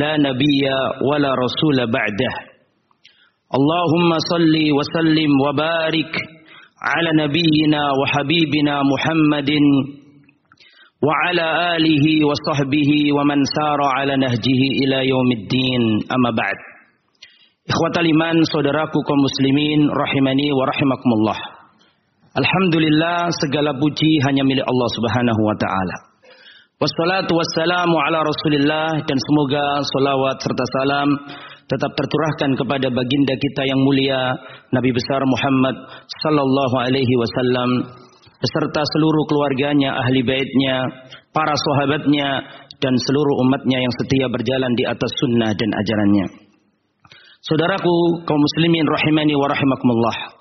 لا نبي ولا رسول بعده اللهم صل وسلم وبارك على نبينا وحبيبنا محمد وعلى آله وصحبه ومن سار على نهجه إلى يوم الدين أما بعد Ikhwatal iman, saudaraku kaum muslimin, rahimani wa rahimakumullah. Alhamdulillah, segala puji hanya milik Allah subhanahu wa ta'ala. Wassalatu wassalamu ala rasulillah dan semoga salawat serta salam tetap tercurahkan kepada baginda kita yang mulia Nabi besar Muhammad sallallahu alaihi wasallam beserta seluruh keluarganya, ahli baitnya, para sahabatnya dan seluruh umatnya yang setia berjalan di atas sunnah dan ajarannya. Saudaraku kaum muslimin rahimani wa rahimakumullah.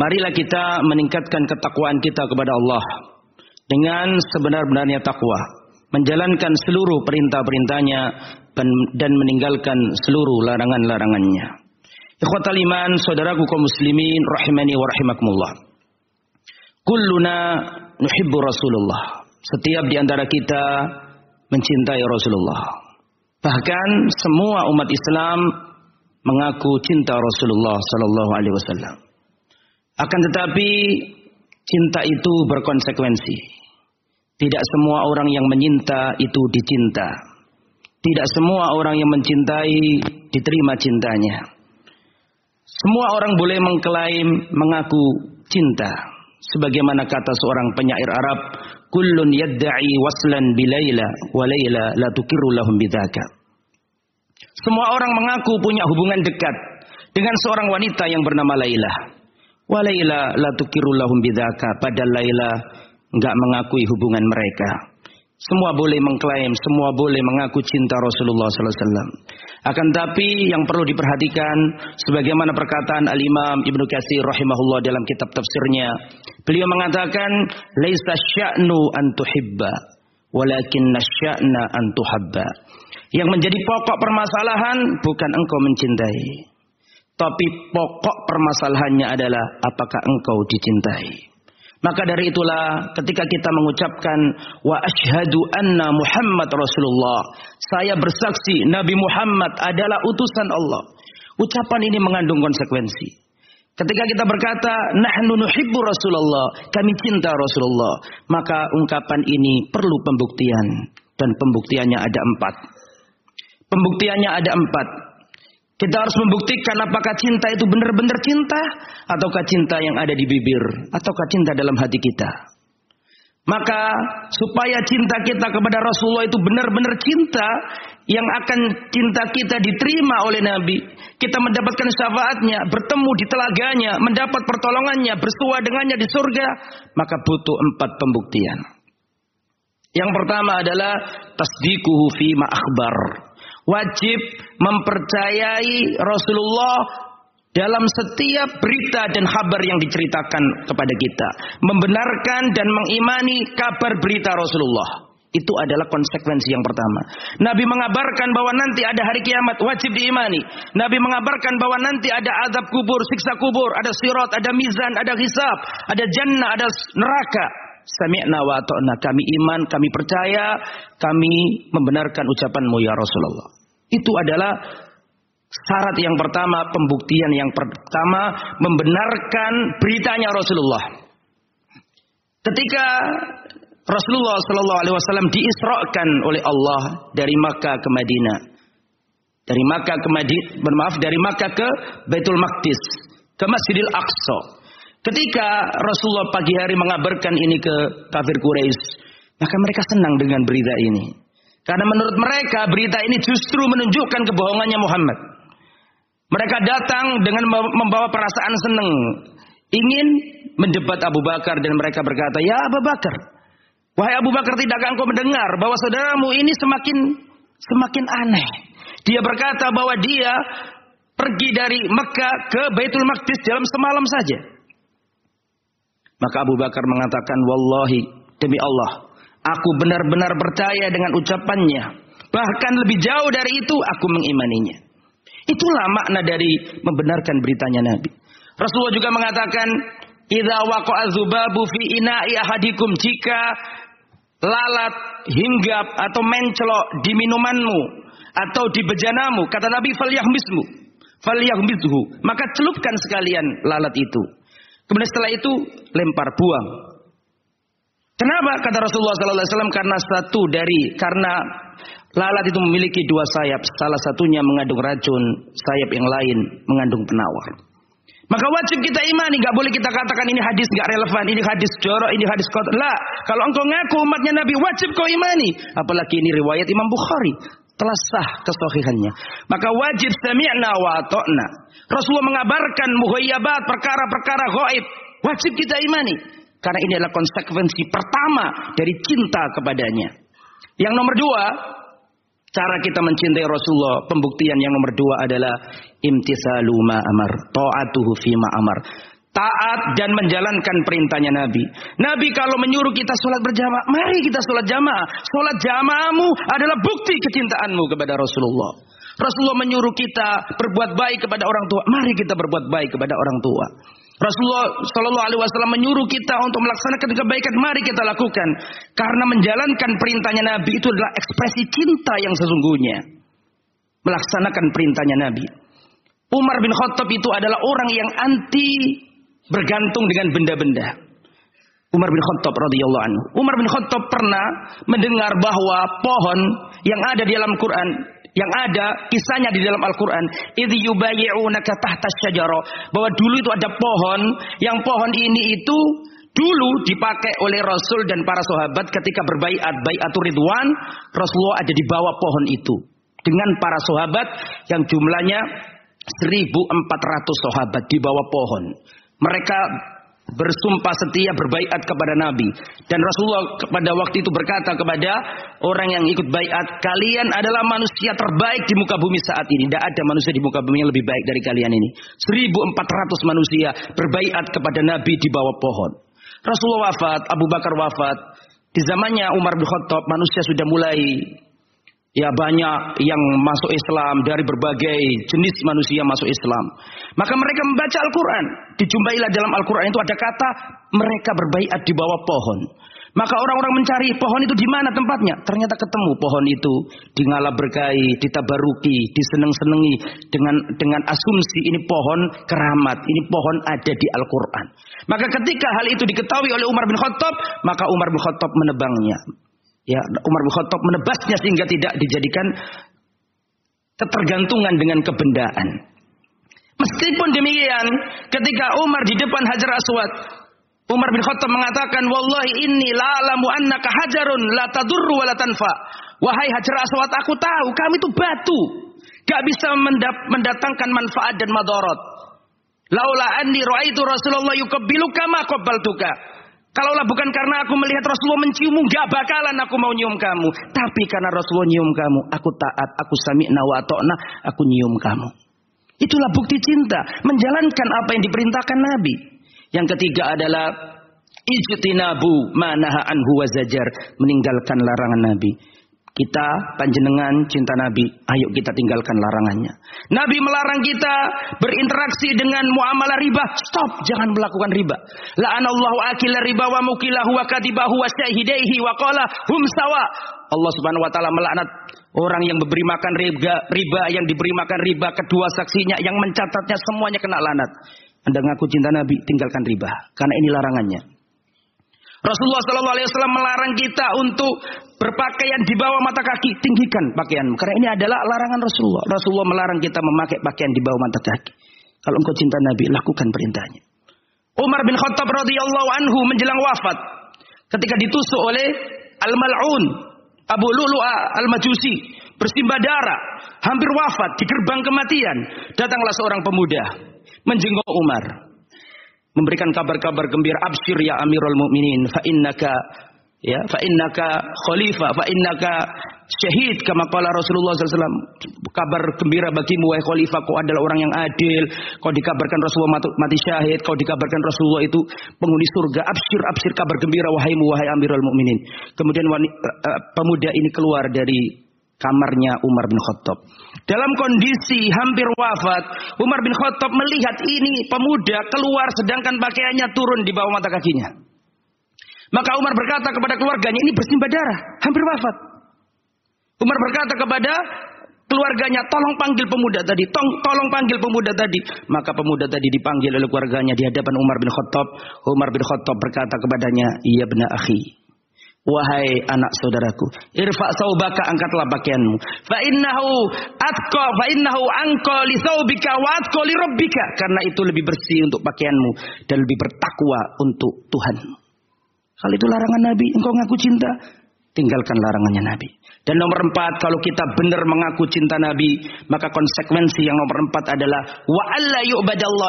Marilah kita meningkatkan ketakwaan kita kepada Allah dengan sebenar-benarnya takwa, menjalankan seluruh perintah-perintahnya dan meninggalkan seluruh larangan-larangannya. Ikhwatal iman, saudaraku kaum muslimin rahimani wa rahimakumullah. Kulluna nuhibbu Rasulullah. Setiap di antara kita mencintai Rasulullah. Bahkan semua umat Islam mengaku cinta Rasulullah sallallahu alaihi wasallam. Akan tetapi cinta itu berkonsekuensi. Tidak semua orang yang menyinta itu dicinta. Tidak semua orang yang mencintai diterima cintanya. Semua orang boleh mengklaim mengaku cinta. Sebagaimana kata seorang penyair Arab, "Kullun yadda'i waslan bilaila wa laila la lahum bidzaka." Semua orang mengaku punya hubungan dekat dengan seorang wanita yang bernama Laila. Wa Laila la tukiru lahum. Padahal Laila enggak mengakui hubungan mereka. Semua boleh mengklaim, semua boleh mengaku cinta Rasulullah sallallahu alaihi wasallam. Akan tapi yang perlu diperhatikan sebagaimana perkataan Al-Imam Ibnu Katsir rahimahullah dalam kitab tafsirnya, beliau mengatakan laisa sya'nu an tuhibba walakin nasya'na an tuhabba. Yang menjadi pokok permasalahan bukan engkau mencintai. Tapi pokok permasalahannya adalah apakah engkau dicintai. Maka dari itulah ketika kita mengucapkan wa asyhadu anna Muhammad Rasulullah, saya bersaksi Nabi Muhammad adalah utusan Allah. Ucapan ini mengandung konsekuensi. Ketika kita berkata nahnu nuhibbu Rasulullah, kami cinta Rasulullah, maka ungkapan ini perlu pembuktian dan pembuktiannya ada empat. Pembuktiannya ada empat. Kita harus membuktikan apakah cinta itu benar-benar cinta ataukah cinta yang ada di bibir ataukah cinta dalam hati kita. Maka supaya cinta kita kepada Rasulullah itu benar-benar cinta yang akan cinta kita diterima oleh Nabi, kita mendapatkan syafaatnya, bertemu di telaganya, mendapat pertolongannya, bersua dengannya di surga, maka butuh empat pembuktian. Yang pertama adalah tasdikuhu fi ma akhbar wajib mempercayai Rasulullah dalam setiap berita dan kabar yang diceritakan kepada kita. Membenarkan dan mengimani kabar berita Rasulullah. Itu adalah konsekuensi yang pertama. Nabi mengabarkan bahwa nanti ada hari kiamat, wajib diimani. Nabi mengabarkan bahwa nanti ada azab kubur, siksa kubur, ada sirat, ada mizan, ada hisab, ada jannah, ada neraka. Sami'na wa ta'na. Kami iman, kami percaya, kami membenarkan ucapanmu ya Rasulullah. Itu adalah syarat yang pertama, pembuktian yang pertama, membenarkan beritanya Rasulullah. Ketika Rasulullah Shallallahu Alaihi Wasallam diisrakan oleh Allah dari Makkah ke Madinah, dari Makkah ke Madinah, bermaaf dari Makkah ke Baitul Maqdis, ke Masjidil Aqsa. Ketika Rasulullah pagi hari mengabarkan ini ke kafir Quraisy, maka mereka senang dengan berita ini. Karena menurut mereka berita ini justru menunjukkan kebohongannya Muhammad. Mereka datang dengan membawa perasaan senang. Ingin mendebat Abu Bakar dan mereka berkata, Ya Abu Bakar, wahai Abu Bakar tidakkah engkau mendengar bahwa saudaramu ini semakin semakin aneh. Dia berkata bahwa dia pergi dari Mekah ke Baitul Maqdis dalam semalam saja. Maka Abu Bakar mengatakan, Wallahi, demi Allah, aku benar-benar percaya dengan ucapannya. Bahkan lebih jauh dari itu, aku mengimaninya. Itulah makna dari membenarkan beritanya Nabi. Rasulullah juga mengatakan, Idza waqa'a fi ina'i ahadikum jika lalat hinggap atau mencelok di minumanmu atau di bejanamu kata Nabi falyahmismu falyahmizhu maka celupkan sekalian lalat itu kemudian setelah itu lempar buang. Kenapa? Kata Rasulullah wasallam karena satu dari karena lalat itu memiliki dua sayap. Salah satunya mengandung racun sayap yang lain mengandung penawar. Maka wajib kita imani, nggak boleh kita katakan ini hadis nggak relevan, ini hadis jorok, ini hadis kotor. Lah, kalau engkau ngaku umatnya Nabi wajib kau imani. Apalagi ini riwayat Imam Bukhari telah sah kesohihannya. Maka wajib sami'na wa ta'na. Rasulullah mengabarkan muhayyabat perkara-perkara gaib. Wajib kita imani. Karena ini adalah konsekuensi pertama dari cinta kepadanya. Yang nomor dua, Cara kita mencintai Rasulullah, pembuktian yang nomor dua adalah imtisalu ma amar, ta'atuhu fi ma amar. Taat dan menjalankan perintahnya Nabi. Nabi kalau menyuruh kita sholat berjamaah, mari kita sholat jamaah. Sholat jamaahmu adalah bukti kecintaanmu kepada Rasulullah. Rasulullah menyuruh kita berbuat baik kepada orang tua, mari kita berbuat baik kepada orang tua. Rasulullah Shallallahu Alaihi Wasallam menyuruh kita untuk melaksanakan kebaikan, mari kita lakukan. Karena menjalankan perintahnya Nabi itu adalah ekspresi cinta yang sesungguhnya. Melaksanakan perintahnya Nabi. Umar bin Khattab itu adalah orang yang anti bergantung dengan benda-benda. Umar bin Khattab radhiyallahu anhu. Umar bin Khattab pernah mendengar bahwa pohon yang ada di dalam Quran yang ada kisahnya di dalam Al-Quran bahwa dulu itu ada pohon yang pohon ini itu dulu dipakai oleh Rasul dan para sahabat ketika berbaiat baiatur ridwan Rasulullah ada di bawah pohon itu dengan para sahabat yang jumlahnya 1400 sahabat di bawah pohon mereka bersumpah setia berbaiat kepada Nabi. Dan Rasulullah pada waktu itu berkata kepada orang yang ikut baiat kalian adalah manusia terbaik di muka bumi saat ini. Tidak ada manusia di muka bumi yang lebih baik dari kalian ini. 1400 manusia berbaiat kepada Nabi di bawah pohon. Rasulullah wafat Abu Bakar wafat. Di zamannya Umar bin Khattab manusia sudah mulai Ya banyak yang masuk Islam dari berbagai jenis manusia masuk Islam. Maka mereka membaca Al-Quran. Dijumpailah dalam Al-Quran itu ada kata mereka berbaikat di bawah pohon. Maka orang-orang mencari pohon itu di mana tempatnya. Ternyata ketemu pohon itu ngala berkai, ditabaruki, diseneng-senengi dengan dengan asumsi ini pohon keramat, ini pohon ada di Al-Quran. Maka ketika hal itu diketahui oleh Umar bin Khattab, maka Umar bin Khattab menebangnya. Ya, Umar bin Khattab menebasnya sehingga tidak dijadikan ketergantungan dengan kebendaan. Meskipun demikian, ketika Umar di depan Hajar Aswad, Umar bin Khattab mengatakan, "Wallahi inni la alamu annaka hajarun la tadurru wa la tanfa." Wahai Hajar Aswad, aku tahu kamu itu batu, gak bisa mendatangkan manfaat dan madarat. Laula anni raaitu Rasulullah yukabbiluka ma qabbaltuka. Kalaulah bukan karena aku melihat Rasulullah menciummu, gak bakalan aku mau nyium kamu. Tapi karena Rasulullah nyium kamu, aku taat, aku sami'na wa ta'na, aku nyium kamu. Itulah bukti cinta, menjalankan apa yang diperintahkan Nabi. Yang ketiga adalah ijtinabu manaha anhu wa zajar, meninggalkan larangan Nabi. Kita panjenengan cinta Nabi, ayo kita tinggalkan larangannya. Nabi melarang kita berinteraksi dengan muamalah riba. Stop, jangan melakukan riba. La'anallahu akila riba wa mukilahu wa kadibahu wa syahidaihi wa qala hum sawa. Allah Subhanahu wa taala melaknat orang yang memberi makan riba, riba yang diberi makan riba, kedua saksinya yang mencatatnya semuanya kena lanat. Anda ngaku cinta Nabi, tinggalkan riba karena ini larangannya. Rasulullah Wasallam melarang kita untuk berpakaian di bawah mata kaki, tinggikan pakaianmu. Karena ini adalah larangan Rasulullah. Rasulullah melarang kita memakai pakaian di bawah mata kaki. Kalau engkau cinta Nabi, lakukan perintahnya. Umar bin Khattab radhiyallahu anhu menjelang wafat ketika ditusuk oleh Al-Mal'un Abu Lu'lu'a Al-Majusi bersimbah darah, hampir wafat di gerbang kematian. Datanglah seorang pemuda menjenguk Umar memberikan kabar-kabar gembira absyir ya Amirul Mukminin fa innaka ya fa innaka khalifah fa innaka syahid kama qala Rasulullah SAW kabar gembira bagimu wahai khalifah kau adalah orang yang adil. Kau dikabarkan Rasulullah mati syahid kau dikabarkan Rasulullah itu penghuni surga. Absyir absyir kabar gembira wahaimu wahai Amirul Mukminin. Kemudian wanita, uh, eh, pemuda ini keluar dari kamarnya Umar bin Khattab. Dalam kondisi hampir wafat Umar bin Khattab melihat ini pemuda keluar sedangkan pakaiannya turun di bawah mata kakinya maka Umar berkata kepada keluarganya ini bersimbah darah hampir wafat Umar berkata kepada keluarganya, tolong panggil pemuda tadi, tong, tolong panggil pemuda tadi. Maka pemuda tadi dipanggil oleh keluarganya di hadapan Umar bin Khattab. Umar bin Khattab berkata kepadanya, iya benar akhi. Wahai anak saudaraku, irfa saubaka angkatlah pakaianmu. Fa innahu atqa fa innahu anqa li saubika wa atqa li rabbika. Karena itu lebih bersih untuk pakaianmu dan lebih bertakwa untuk Tuhan. Hal itu larangan Nabi, engkau ngaku cinta, tinggalkan larangannya Nabi. Dan nomor empat, kalau kita benar mengaku cinta Nabi, maka konsekuensi yang nomor empat adalah wa alla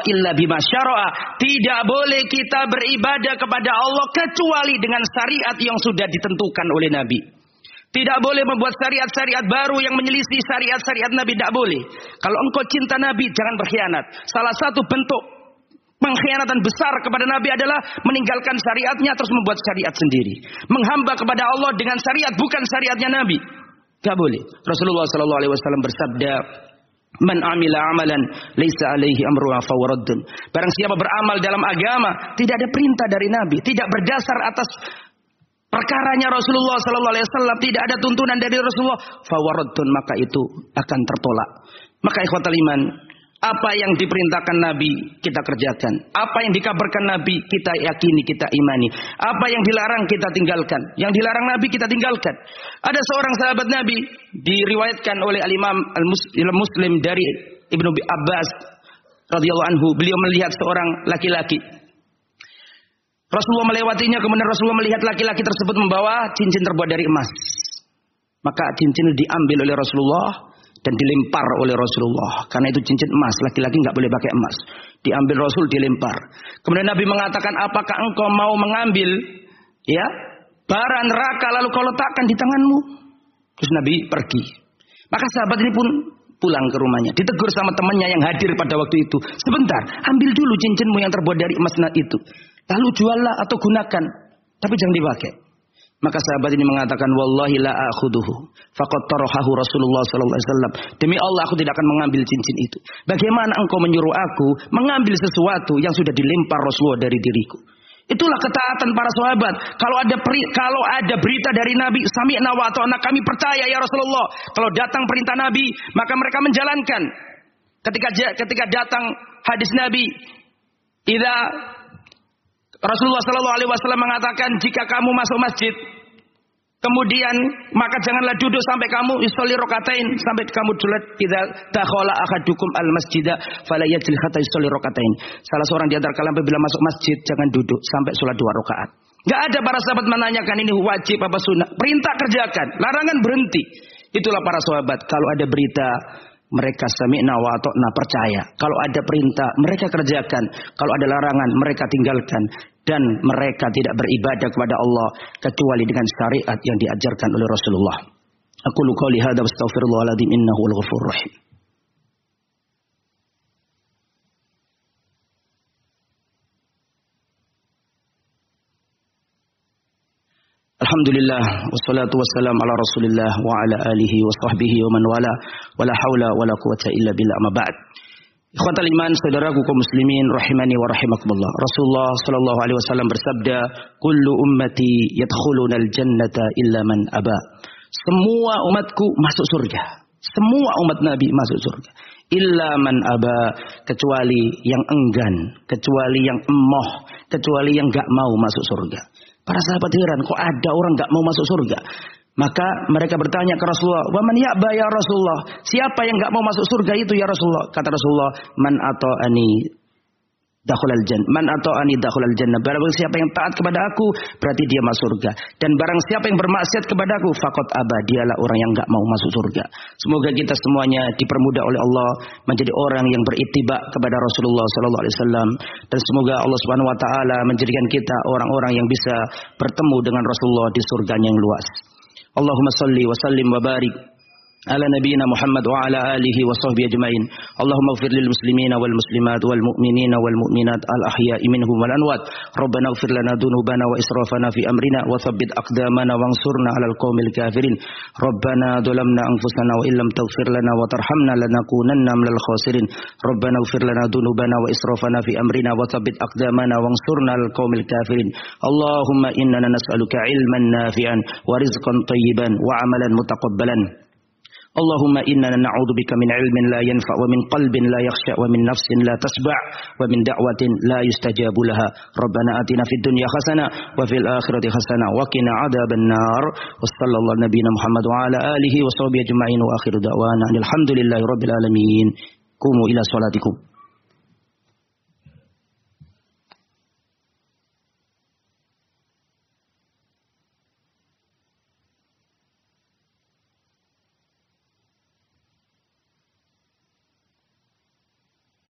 illa bima. Tidak boleh kita beribadah kepada Allah kecuali dengan syariat yang sudah ditentukan oleh Nabi. Tidak boleh membuat syariat-syariat baru yang menyelisih syariat-syariat Nabi. Tidak boleh. Kalau engkau cinta Nabi, jangan berkhianat. Salah satu bentuk Pengkhianatan besar kepada Nabi adalah meninggalkan syariatnya terus membuat syariat sendiri. Menghamba kepada Allah dengan syariat bukan syariatnya Nabi. Gak boleh. Rasulullah Sallallahu Alaihi Wasallam bersabda, Man amila amalan laisa alaihi amru fawraddun. Barang siapa beramal dalam agama tidak ada perintah dari Nabi, tidak berdasar atas perkaranya Rasulullah sallallahu alaihi wasallam, tidak ada tuntunan dari Rasulullah, fawraddun maka itu akan tertolak. Maka ikhwatal iman, apa yang diperintahkan Nabi kita kerjakan. Apa yang dikabarkan Nabi kita yakini, kita imani. Apa yang dilarang kita tinggalkan. Yang dilarang Nabi kita tinggalkan. Ada seorang sahabat Nabi diriwayatkan oleh Al-Imam Al-Muslim dari Ibnu Abbas radhiyallahu anhu. Beliau melihat seorang laki-laki. Rasulullah melewatinya kemudian Rasulullah melihat laki-laki tersebut membawa cincin terbuat dari emas. Maka cincin diambil oleh Rasulullah dan dilempar oleh Rasulullah. Karena itu cincin emas, laki-laki nggak boleh pakai emas. Diambil Rasul dilempar. Kemudian Nabi mengatakan, apakah engkau mau mengambil ya bara neraka lalu kau letakkan di tanganmu? Terus Nabi pergi. Maka sahabat ini pun pulang ke rumahnya. Ditegur sama temannya yang hadir pada waktu itu. Sebentar, ambil dulu cincinmu yang terbuat dari emas itu. Lalu juallah atau gunakan. Tapi jangan dipakai. Maka sahabat ini mengatakan wallahi la akhuduhu faqad tarahahu Rasulullah sallallahu alaihi wasallam. Demi Allah aku tidak akan mengambil cincin itu. Bagaimana engkau menyuruh aku mengambil sesuatu yang sudah dilempar Rasulullah dari diriku? Itulah ketaatan para sahabat. Kalau ada peri, kalau ada berita dari Nabi, sami'na wa anak kami percaya ya Rasulullah. Kalau datang perintah Nabi, maka mereka menjalankan. Ketika ketika datang hadis Nabi, idza Rasulullah Shallallahu Alaihi Wasallam mengatakan jika kamu masuk masjid, kemudian maka janganlah duduk sampai kamu isoli rokatain sampai kamu dulat tidak dakhala akadukum al masjida fala yajlih hatta isoli rokatain. Salah seorang di antara kalian apabila masuk masjid jangan duduk sampai sholat dua rakaat. Gak ada para sahabat menanyakan ini wajib apa sunnah. Perintah kerjakan, larangan berhenti. Itulah para sahabat. Kalau ada berita mereka sami'na wa na percaya. Kalau ada perintah, mereka kerjakan. Kalau ada larangan, mereka tinggalkan. Dan mereka tidak beribadah kepada Allah kecuali dengan syariat yang diajarkan oleh Rasulullah. Aku luka lihada wa innahu al-ghafur rahim. Alhamdulillah wassalatu wassalam ala Rasulillah wa ala alihi wa sahbihi wa man wala wala haula wala quwata illa billah ma ba'd. Ikhwatal iman saudaraku kaum muslimin rahimani wa rahimakumullah. Rasulullah sallallahu alaihi wasallam bersabda, "Kullu ummati yadkhuluna al-jannata illa man aba." Semua umatku masuk surga. Semua umat Nabi masuk surga. Illa man aba kecuali yang enggan, kecuali yang emoh, kecuali yang enggak mau masuk surga. Para sahabat heran, kok ada orang nggak mau masuk surga? Maka mereka bertanya ke Rasulullah, "Waman ya'ba ya Rasulullah? Siapa yang nggak mau masuk surga itu ya Rasulullah?" Kata Rasulullah, "Man atau ani dakhulal jannah. Man ani dakhulal jannah. Barang siapa yang taat kepada aku, berarti dia masuk surga. Dan barang siapa yang bermaksiat kepada aku, fakot abah. Dialah orang yang enggak mau masuk surga. Semoga kita semuanya dipermudah oleh Allah menjadi orang yang beritibak kepada Rasulullah sallallahu alaihi wasallam dan semoga Allah Subhanahu wa taala menjadikan kita orang-orang yang bisa bertemu dengan Rasulullah di surganya yang luas. Allahumma salli wa sallim wa barik على نبينا محمد وعلى آله وصحبه أجمعين. اللهم اغفر للمسلمين والمسلمات والمؤمنين والمؤمنات الأحياء منهم والأموات. ربنا اغفر لنا ذنوبنا وإسرافنا في أمرنا وثبت أقدامنا وانصرنا على القوم الكافرين. ربنا ظلمنا أنفسنا وإن لم تغفر لنا وترحمنا لنكونن من الخاسرين. ربنا اغفر لنا ذنوبنا وإسرافنا في أمرنا وثبت أقدامنا وانصرنا على القوم الكافرين. اللهم إننا نسألك علما نافعا ورزقا طيبا وعملا متقبلا. اللهم إننا نعوذ بك من علم لا ينفع ومن قلب لا يخشع ومن نفس لا تشبع ومن دعوة لا يستجاب لها. ربنا آتنا في الدنيا حسنة وفي الآخرة حسنة وقنا عذاب النار. وصلى الله نبينا محمد وعلى آله وصحبه أجمعين. وآخر دعوانا الحمد لله رب العالمين. قوموا إلى صلاتكم.